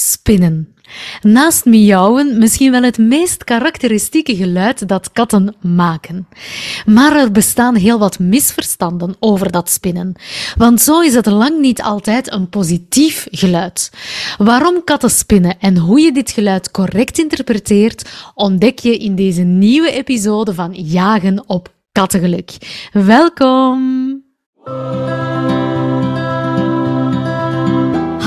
Spinnen. Naast miauwen misschien wel het meest karakteristieke geluid dat katten maken. Maar er bestaan heel wat misverstanden over dat spinnen. Want zo is het lang niet altijd een positief geluid. Waarom katten spinnen en hoe je dit geluid correct interpreteert, ontdek je in deze nieuwe episode van Jagen op Kattengeluk. Welkom!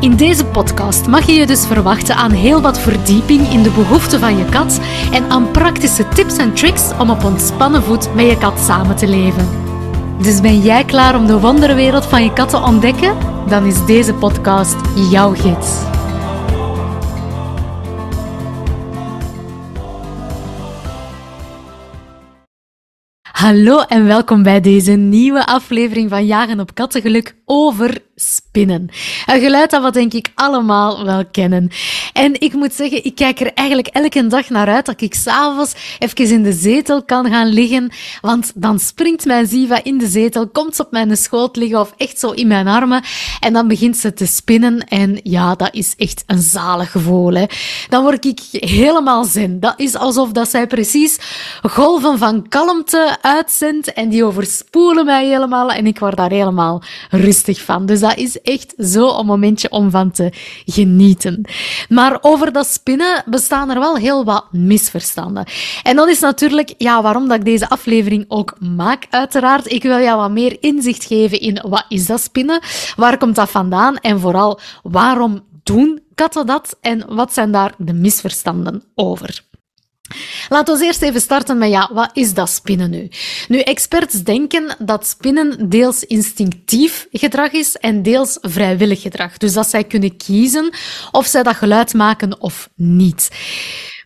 In deze podcast mag je je dus verwachten aan heel wat verdieping in de behoeften van je kat en aan praktische tips en tricks om op ontspannen voet met je kat samen te leven. Dus ben jij klaar om de wonderwereld van je kat te ontdekken? Dan is deze podcast jouw gids. Hallo en welkom bij deze nieuwe aflevering van Jagen op Kattengeluk over spinnen. Een geluid dat we denk ik allemaal wel kennen. En ik moet zeggen, ik kijk er eigenlijk elke dag naar uit dat ik s'avonds even in de zetel kan gaan liggen, want dan springt mijn Ziva in de zetel, komt ze op mijn schoot liggen of echt zo in mijn armen en dan begint ze te spinnen en ja, dat is echt een zalig gevoel. Hè. Dan word ik helemaal zen. Dat is alsof dat zij precies golven van kalmte uitzendt en die overspoelen mij helemaal en ik word daar helemaal rustig van. Dus is echt zo een momentje om van te genieten. Maar over dat spinnen bestaan er wel heel wat misverstanden. En dat is natuurlijk, ja, waarom dat ik deze aflevering ook maak, uiteraard. Ik wil jou wat meer inzicht geven in wat is dat spinnen, waar komt dat vandaan en vooral waarom doen katten dat en wat zijn daar de misverstanden over. Laten we eerst even starten met, ja, wat is dat spinnen nu? Nu, experts denken dat spinnen deels instinctief gedrag is en deels vrijwillig gedrag. Dus dat zij kunnen kiezen of zij dat geluid maken of niet.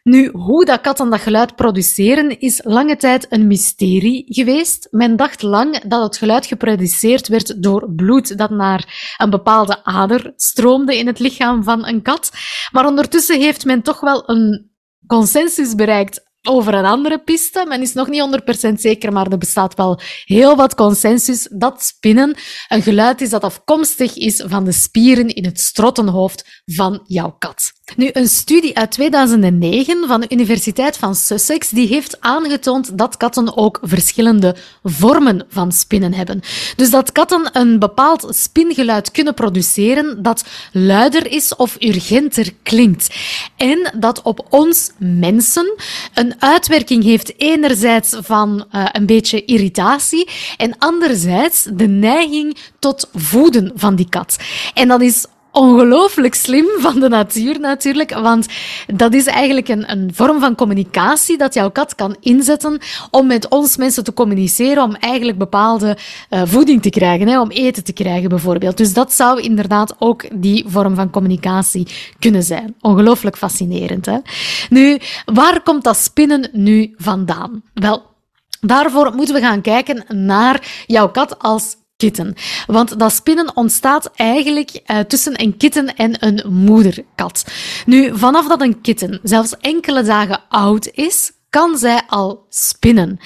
Nu, hoe dat katten dat geluid produceren is lange tijd een mysterie geweest. Men dacht lang dat het geluid geproduceerd werd door bloed dat naar een bepaalde ader stroomde in het lichaam van een kat. Maar ondertussen heeft men toch wel een consensus bereikt over een andere piste. Men is nog niet 100% zeker, maar er bestaat wel heel wat consensus dat spinnen een geluid is dat afkomstig is van de spieren in het strottenhoofd van jouw kat. Nu, een studie uit 2009 van de Universiteit van Sussex die heeft aangetoond dat katten ook verschillende vormen van spinnen hebben. Dus dat katten een bepaald spingeluid kunnen produceren dat luider is of urgenter klinkt. En dat op ons mensen een uitwerking heeft enerzijds van uh, een beetje irritatie en anderzijds de neiging tot voeden van die kat. En dat is ongelooflijk slim van de natuur natuurlijk, want dat is eigenlijk een, een vorm van communicatie dat jouw kat kan inzetten om met ons mensen te communiceren, om eigenlijk bepaalde uh, voeding te krijgen, hè, om eten te krijgen bijvoorbeeld. Dus dat zou inderdaad ook die vorm van communicatie kunnen zijn. Ongelooflijk fascinerend. Hè? Nu, waar komt dat spinnen nu vandaan? Wel, Daarvoor moeten we gaan kijken naar jouw kat als kitten. Want dat spinnen ontstaat eigenlijk uh, tussen een kitten en een moederkat. Nu, vanaf dat een kitten zelfs enkele dagen oud is, kan zij al spinnen.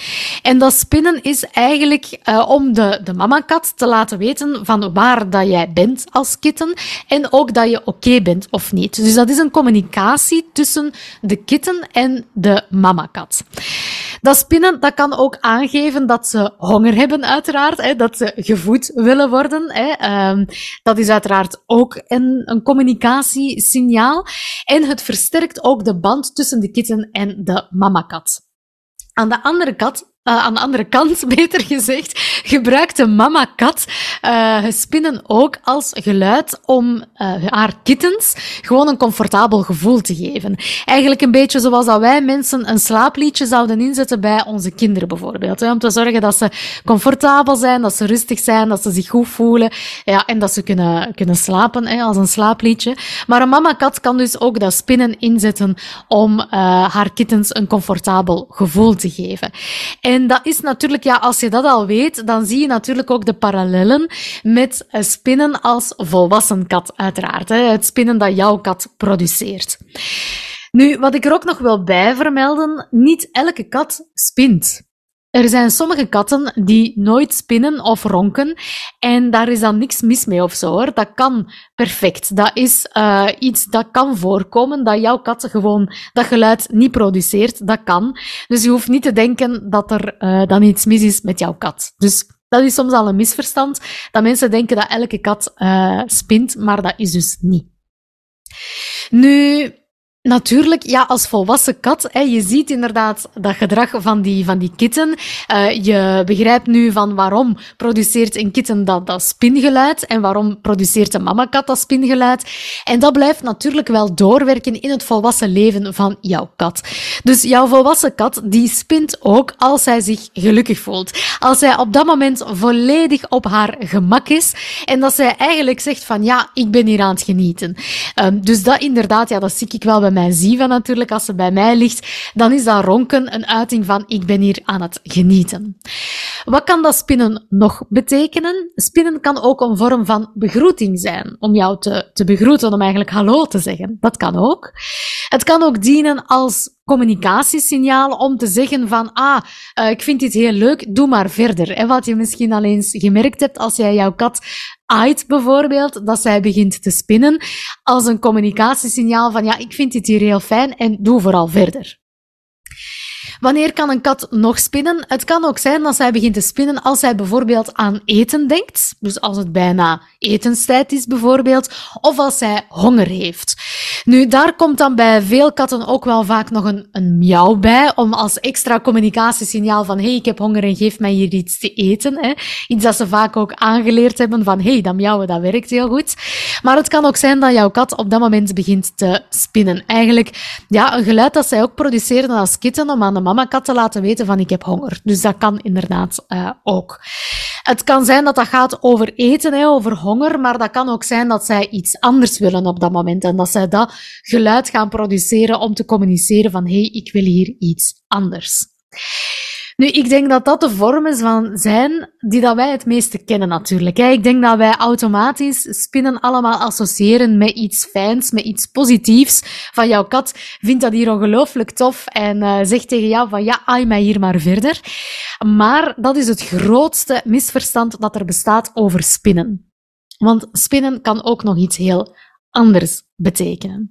En dat spinnen is eigenlijk uh, om de, de mamakat te laten weten van waar dat jij bent als kitten en ook dat je oké bent of niet. Dus dat is een communicatie tussen de kitten en de mamakat. Dat spinnen dat kan ook aangeven dat ze honger hebben, uiteraard. Hè, dat ze gevoed willen worden. Hè. Um, dat is uiteraard ook een, een communicatiesignaal. En het versterkt ook de band tussen de kitten en de mamakat. Aan de andere kant aan de andere kant, beter gezegd, gebruikt de mama-kat uh, spinnen ook als geluid om uh, haar kittens gewoon een comfortabel gevoel te geven. Eigenlijk een beetje zoals dat wij mensen een slaapliedje zouden inzetten bij onze kinderen bijvoorbeeld. Hè, om te zorgen dat ze comfortabel zijn, dat ze rustig zijn, dat ze zich goed voelen ja, en dat ze kunnen, kunnen slapen hè, als een slaapliedje. Maar een mama-kat kan dus ook dat spinnen inzetten om haar kittens een comfortabel gevoel te geven. En dat is natuurlijk, ja, als je dat al weet, dan zie je natuurlijk ook de parallellen met spinnen als volwassen kat, uiteraard. Hè? Het spinnen dat jouw kat produceert. Nu, wat ik er ook nog wil bij vermelden, niet elke kat spint. Er zijn sommige katten die nooit spinnen of ronken en daar is dan niks mis mee of zo hoor. Dat kan perfect. Dat is uh, iets dat kan voorkomen, dat jouw kat gewoon dat geluid niet produceert. Dat kan. Dus je hoeft niet te denken dat er uh, dan iets mis is met jouw kat. Dus dat is soms al een misverstand, dat mensen denken dat elke kat uh, spint, maar dat is dus niet. Nu, Natuurlijk, ja, als volwassen kat, hè, je ziet inderdaad dat gedrag van die, van die kitten. Uh, je begrijpt nu van waarom produceert een kitten dat, dat spingeluid en waarom produceert een mamakat dat spingeluid. En dat blijft natuurlijk wel doorwerken in het volwassen leven van jouw kat. Dus jouw volwassen kat, die spint ook als zij zich gelukkig voelt. Als zij op dat moment volledig op haar gemak is en dat zij eigenlijk zegt van ja, ik ben hier aan het genieten. Um, dus dat inderdaad, ja, dat zie ik wel bij mijn Ziva natuurlijk, als ze bij mij ligt, dan is dat ronken een uiting van ik ben hier aan het genieten. Wat kan dat spinnen nog betekenen? Spinnen kan ook een vorm van begroeting zijn, om jou te, te begroeten, om eigenlijk hallo te zeggen. Dat kan ook. Het kan ook dienen als communicatiesignaal om te zeggen van, ah, uh, ik vind dit heel leuk, doe maar verder. En wat je misschien al eens gemerkt hebt als jij jouw kat aait bijvoorbeeld, dat zij begint te spinnen, als een communicatiesignaal van, ja, ik vind dit hier heel fijn en doe vooral verder. Wanneer kan een kat nog spinnen? Het kan ook zijn dat zij begint te spinnen als zij bijvoorbeeld aan eten denkt. Dus als het bijna etenstijd is bijvoorbeeld. Of als zij honger heeft. Nu, daar komt dan bij veel katten ook wel vaak nog een, een miauw bij. Om als extra communicatiesignaal van hey, ik heb honger en geef mij hier iets te eten. Hè. Iets dat ze vaak ook aangeleerd hebben van hey, dat miauwen, dat werkt heel goed. Maar het kan ook zijn dat jouw kat op dat moment begint te spinnen. Eigenlijk, ja, een geluid dat zij ook produceren als kitten om aan de mama kat te laten weten van ik heb honger. Dus dat kan inderdaad uh, ook. Het kan zijn dat dat gaat over eten, hè, over honger, maar dat kan ook zijn dat zij iets anders willen op dat moment en dat zij dat geluid gaan produceren om te communiceren van hé, hey, ik wil hier iets anders. Nu, ik denk dat dat de vormen van zijn die dat wij het meeste kennen natuurlijk. Ik denk dat wij automatisch spinnen allemaal associëren met iets fijns, met iets positiefs. Van jouw kat vindt dat hier ongelooflijk tof en uh, zegt tegen jou van ja, aai mij hier maar verder. Maar dat is het grootste misverstand dat er bestaat over spinnen. Want spinnen kan ook nog iets heel anders betekenen.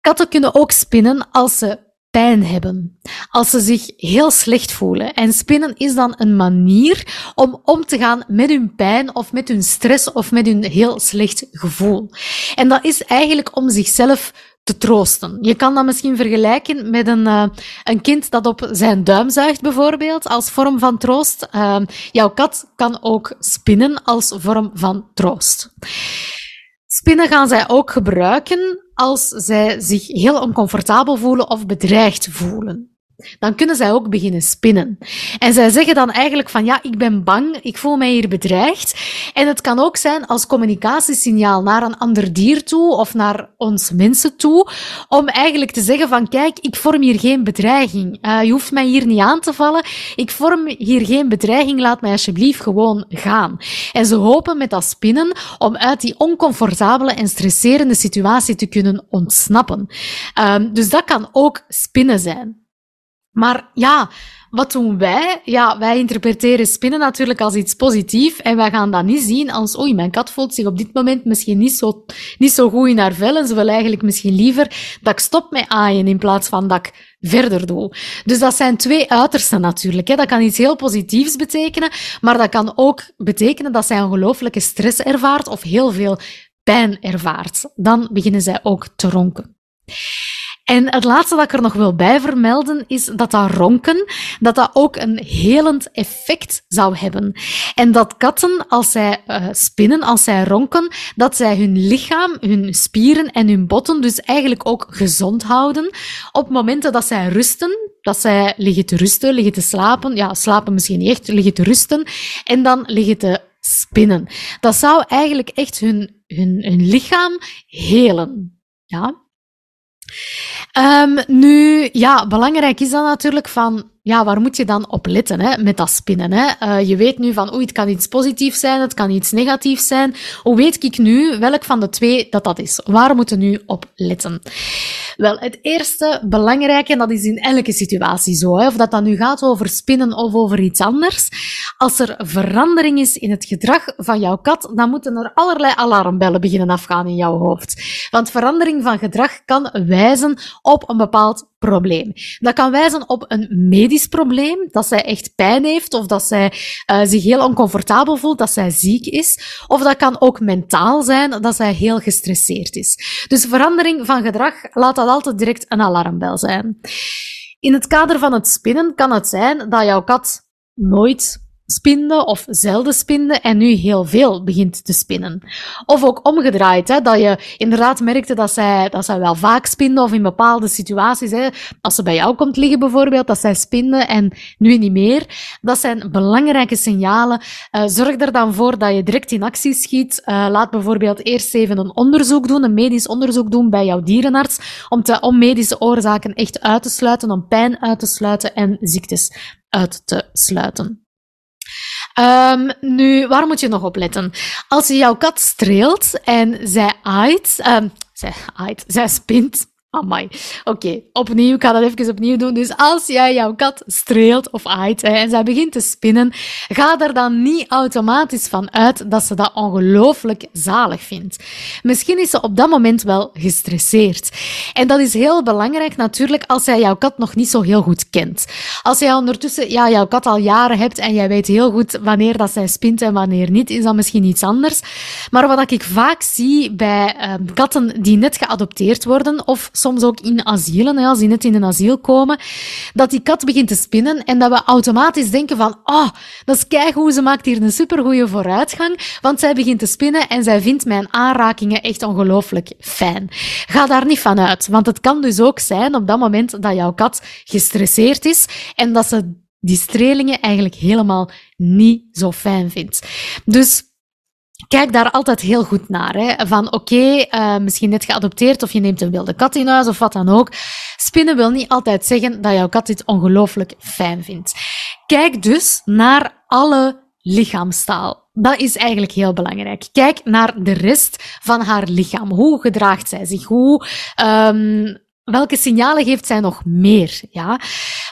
Katten kunnen ook spinnen als ze pijn hebben, als ze zich heel slecht voelen. En spinnen is dan een manier om om te gaan met hun pijn of met hun stress of met hun heel slecht gevoel. En dat is eigenlijk om zichzelf te troosten. Je kan dat misschien vergelijken met een, uh, een kind dat op zijn duim zuigt, bijvoorbeeld, als vorm van troost. Uh, jouw kat kan ook spinnen als vorm van troost. Spinnen gaan zij ook gebruiken als zij zich heel oncomfortabel voelen of bedreigd voelen dan kunnen zij ook beginnen spinnen. En zij zeggen dan eigenlijk van ja, ik ben bang, ik voel mij hier bedreigd. En het kan ook zijn als communicatiesignaal naar een ander dier toe of naar ons mensen toe, om eigenlijk te zeggen van kijk, ik vorm hier geen bedreiging. Uh, je hoeft mij hier niet aan te vallen. Ik vorm hier geen bedreiging, laat mij alsjeblieft gewoon gaan. En ze hopen met dat spinnen om uit die oncomfortabele en stresserende situatie te kunnen ontsnappen. Um, dus dat kan ook spinnen zijn. Maar ja, wat doen wij? Ja, wij interpreteren spinnen natuurlijk als iets positiefs en wij gaan dat niet zien als, oei, mijn kat voelt zich op dit moment misschien niet zo, niet zo goed in haar vel en ze wil eigenlijk misschien liever dat ik stop met aaien in plaats van dat ik verder doe. Dus dat zijn twee uitersten natuurlijk. Hè. Dat kan iets heel positiefs betekenen, maar dat kan ook betekenen dat zij ongelooflijke stress ervaart of heel veel pijn ervaart. Dan beginnen zij ook te ronken. En het laatste dat ik er nog wil bij vermelden is dat dat ronken, dat dat ook een helend effect zou hebben. En dat katten, als zij uh, spinnen, als zij ronken, dat zij hun lichaam, hun spieren en hun botten dus eigenlijk ook gezond houden op momenten dat zij rusten, dat zij liggen te rusten, liggen te slapen, ja, slapen misschien niet echt, liggen te rusten en dan liggen te spinnen. Dat zou eigenlijk echt hun, hun, hun lichaam helen. Ja. Um, nu, ja, belangrijk is dan natuurlijk van, ja, waar moet je dan op letten hè, met dat spinnen? Hè? Uh, je weet nu van, oei, het kan iets positiefs zijn, het kan iets negatiefs zijn. Hoe weet ik nu welk van de twee dat dat is? Waar moeten nu op letten? Wel, het eerste belangrijke, en dat is in elke situatie zo, hè, of dat dan nu gaat over spinnen of over iets anders. Als er verandering is in het gedrag van jouw kat, dan moeten er allerlei alarmbellen beginnen afgaan in jouw hoofd. Want verandering van gedrag kan wijzen op een bepaald probleem. Dat kan wijzen op een medisch probleem, dat zij echt pijn heeft of dat zij uh, zich heel oncomfortabel voelt, dat zij ziek is. Of dat kan ook mentaal zijn, dat zij heel gestresseerd is. Dus verandering van gedrag laat dat altijd direct een alarmbel zijn. In het kader van het spinnen kan het zijn dat jouw kat nooit spinde of zelden spinde en nu heel veel begint te spinnen. Of ook omgedraaid, hè, dat je inderdaad merkte dat zij, dat zij wel vaak spinde of in bepaalde situaties, hè, als ze bij jou komt liggen bijvoorbeeld, dat zij spinde en nu niet meer. Dat zijn belangrijke signalen. Uh, zorg er dan voor dat je direct in actie schiet. Uh, laat bijvoorbeeld eerst even een onderzoek doen, een medisch onderzoek doen bij jouw dierenarts, om, te, om medische oorzaken echt uit te sluiten, om pijn uit te sluiten en ziektes uit te sluiten. Um, nu, waar moet je nog op letten? Als je jouw kat streelt en zij aait, um, zij aait, zij spint, Amai. Oké, opnieuw. Ik ga dat even opnieuw doen. Dus als jij jouw kat streelt of aait en zij begint te spinnen, ga er dan niet automatisch van uit dat ze dat ongelooflijk zalig vindt. Misschien is ze op dat moment wel gestresseerd. En dat is heel belangrijk natuurlijk als jij jouw kat nog niet zo heel goed kent. Als jij ondertussen ja, jouw kat al jaren hebt en jij weet heel goed wanneer dat zij spint en wanneer niet, is dat misschien iets anders. Maar wat ik vaak zie bij uh, katten die net geadopteerd worden of soms ook in asielen, als die net in een asiel komen, dat die kat begint te spinnen en dat we automatisch denken van, oh, dat is keigoed, ze maakt hier een supergoeie vooruitgang, want zij begint te spinnen en zij vindt mijn aanrakingen echt ongelooflijk fijn. Ga daar niet van uit, want het kan dus ook zijn op dat moment dat jouw kat gestresseerd is en dat ze die strelingen eigenlijk helemaal niet zo fijn vindt. Dus Kijk daar altijd heel goed naar. Hè. Van oké, okay, uh, misschien net geadopteerd of je neemt een wilde kat in huis of wat dan ook. Spinnen wil niet altijd zeggen dat jouw kat dit ongelooflijk fijn vindt. Kijk dus naar alle lichaamstaal. Dat is eigenlijk heel belangrijk. Kijk naar de rest van haar lichaam. Hoe gedraagt zij zich? Hoe um, Welke signalen geeft zij nog meer? Ja?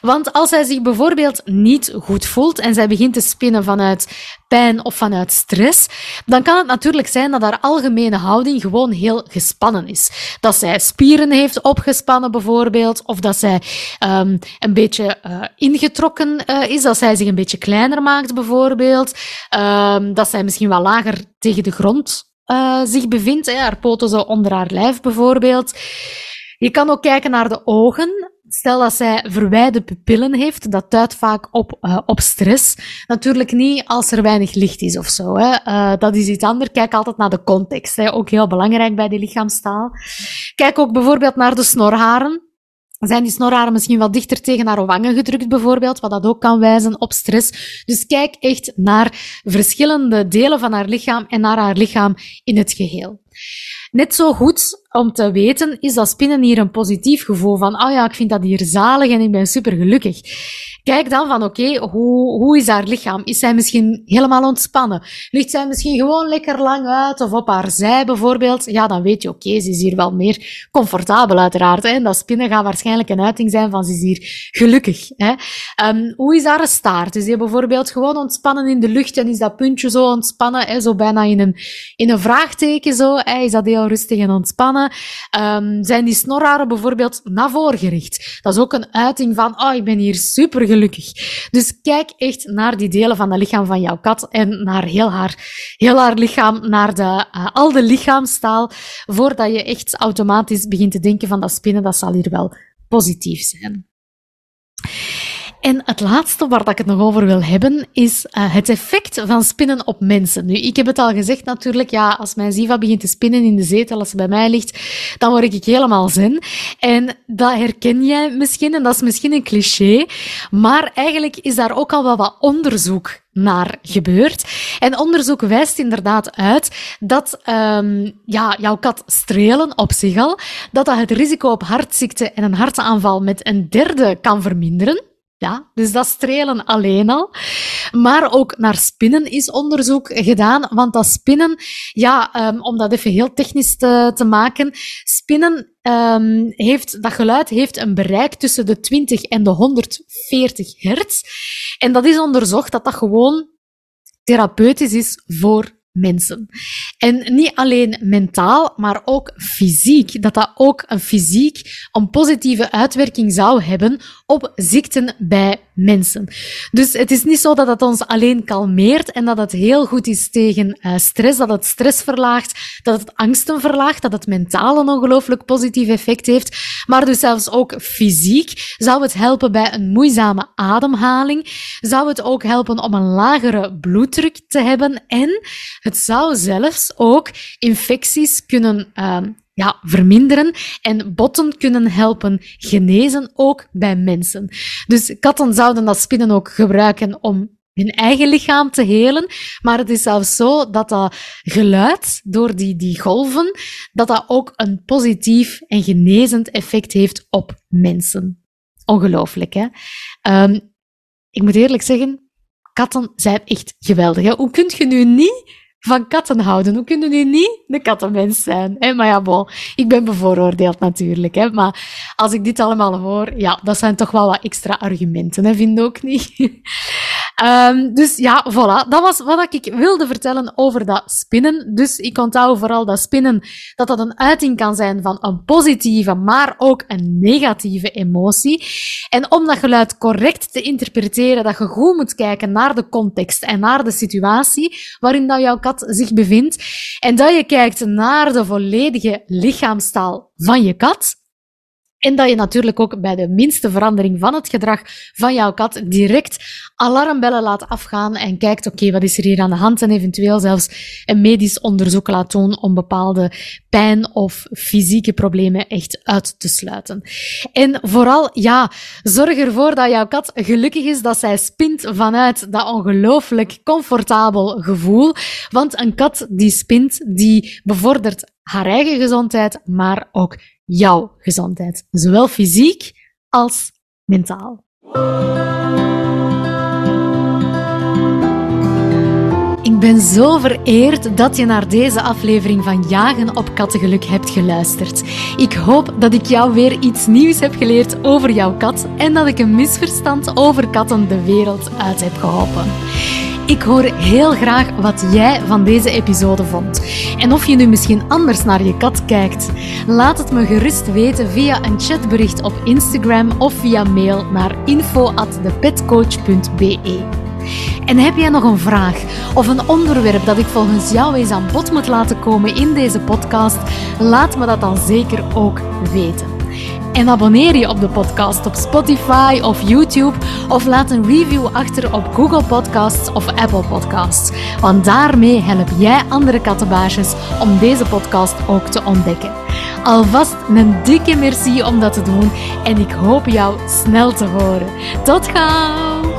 Want als zij zich bijvoorbeeld niet goed voelt en zij begint te spinnen vanuit pijn of vanuit stress, dan kan het natuurlijk zijn dat haar algemene houding gewoon heel gespannen is. Dat zij spieren heeft opgespannen bijvoorbeeld, of dat zij um, een beetje uh, ingetrokken uh, is, dat zij zich een beetje kleiner maakt bijvoorbeeld, um, dat zij misschien wat lager tegen de grond uh, zich bevindt, hè, haar poten zo onder haar lijf bijvoorbeeld. Je kan ook kijken naar de ogen. Stel dat zij verwijde pupillen heeft, dat duidt vaak op, uh, op stress. Natuurlijk niet als er weinig licht is of zo. Hè. Uh, dat is iets anders. Kijk altijd naar de context. Hè. Ook heel belangrijk bij die lichaamstaal. Kijk ook bijvoorbeeld naar de snorharen. Zijn die snorharen misschien wat dichter tegen haar wangen gedrukt, bijvoorbeeld, wat dat ook kan wijzen op stress. Dus kijk echt naar verschillende delen van haar lichaam en naar haar lichaam in het geheel. Net zo goed om te weten is dat spinnen hier een positief gevoel van, ah oh ja, ik vind dat hier zalig en ik ben super gelukkig. Kijk dan van, oké, hoe, hoe is haar lichaam? Is zij misschien helemaal ontspannen? Ligt zij misschien gewoon lekker lang uit of op haar zij bijvoorbeeld? Ja, dan weet je, oké, ze is hier wel meer comfortabel uiteraard. Dat spinnen gaat waarschijnlijk een uiting zijn van, ze is hier gelukkig. Hè? Um, hoe is haar staart? Is die bijvoorbeeld gewoon ontspannen in de lucht en is dat puntje zo ontspannen, hè? zo bijna in een, in een vraagteken zo? Is dat heel rustig en ontspannen. Um, zijn die snorharen bijvoorbeeld naar voren gericht? Dat is ook een uiting van, oh, ik ben hier super gelukkig. Dus kijk echt naar die delen van het lichaam van jouw kat en naar heel haar, heel haar lichaam, naar de, uh, al de lichaamstaal, voordat je echt automatisch begint te denken van dat spinnen, dat zal hier wel positief zijn. En het laatste waar ik het nog over wil hebben, is uh, het effect van spinnen op mensen. Nu, ik heb het al gezegd natuurlijk, ja, als mijn Ziva begint te spinnen in de zetel, als ze bij mij ligt, dan word ik helemaal zen. En dat herken jij misschien, en dat is misschien een cliché, maar eigenlijk is daar ook al wel wat onderzoek naar gebeurd. En onderzoek wijst inderdaad uit dat um, ja, jouw kat strelen op zich al, dat dat het risico op hartziekte en een hartaanval met een derde kan verminderen. Ja, dus dat strelen alleen al. Maar ook naar spinnen is onderzoek gedaan, want dat spinnen, ja, um, om dat even heel technisch te, maken, spinnen um, heeft, dat geluid heeft een bereik tussen de 20 en de 140 hertz. En dat is onderzocht dat dat gewoon therapeutisch is voor mensen. En niet alleen mentaal, maar ook fysiek. Dat dat ook een fysiek, een positieve uitwerking zou hebben op ziekten bij mensen. Dus het is niet zo dat het ons alleen kalmeert en dat het heel goed is tegen uh, stress, dat het stress verlaagt, dat het angsten verlaagt, dat het mentaal een ongelooflijk positief effect heeft. Maar dus zelfs ook fysiek zou het helpen bij een moeizame ademhaling, zou het ook helpen om een lagere bloeddruk te hebben en het zou zelfs ook infecties kunnen uh, ja, verminderen en botten kunnen helpen genezen, ook bij mensen. Dus katten zouden dat spinnen ook gebruiken om hun eigen lichaam te helen. Maar het is zelfs zo dat dat geluid door die, die golven, dat dat ook een positief en genezend effect heeft op mensen. Ongelooflijk, hè? Um, ik moet eerlijk zeggen, katten zijn echt geweldig. Hè? Hoe kunt je nu niet van katten houden. Hoe kunnen nu niet de kattenmens zijn? Maar ja, bon, ik ben bevooroordeeld natuurlijk. Hè? Maar als ik dit allemaal hoor, ja, dat zijn toch wel wat extra argumenten, hè? vind je ook niet? um, dus ja, voilà. Dat was wat ik wilde vertellen over dat spinnen. Dus ik onthoud vooral dat spinnen, dat dat een uiting kan zijn van een positieve, maar ook een negatieve emotie. En om dat geluid correct te interpreteren, dat je goed moet kijken naar de context en naar de situatie waarin dat jouw kat zich bevindt. En dat je kijkt naar de volledige lichaamstaal van je kat. En dat je natuurlijk ook bij de minste verandering van het gedrag van jouw kat direct alarmbellen laat afgaan en kijkt, oké, wat is er hier aan de hand? En eventueel zelfs een medisch onderzoek laat doen om bepaalde pijn of fysieke problemen echt uit te sluiten. En vooral, ja, zorg ervoor dat jouw kat gelukkig is, dat zij spint vanuit dat ongelooflijk comfortabel gevoel. Want een kat die spint, die bevordert haar eigen gezondheid, maar ook jouw gezondheid. Zowel fysiek als mentaal. Ik ben zo vereerd dat je naar deze aflevering van Jagen op Kattengeluk hebt geluisterd. Ik hoop dat ik jou weer iets nieuws heb geleerd over jouw kat en dat ik een misverstand over katten de wereld uit heb geholpen. Ik hoor heel graag wat jij van deze episode vond. En of je nu misschien anders naar je kat kijkt. Laat het me gerust weten via een chatbericht op Instagram of via mail naar info@thepetcoach.be. En heb jij nog een vraag of een onderwerp dat ik volgens jou eens aan bod moet laten komen in deze podcast? Laat me dat dan zeker ook weten. En abonneer je op de podcast op Spotify of YouTube of laat een review achter op Google Podcasts of Apple Podcasts. Want daarmee help jij andere kattenbaasjes om deze podcast ook te ontdekken. Alvast een dikke merci om dat te doen en ik hoop jou snel te horen. Tot gauw!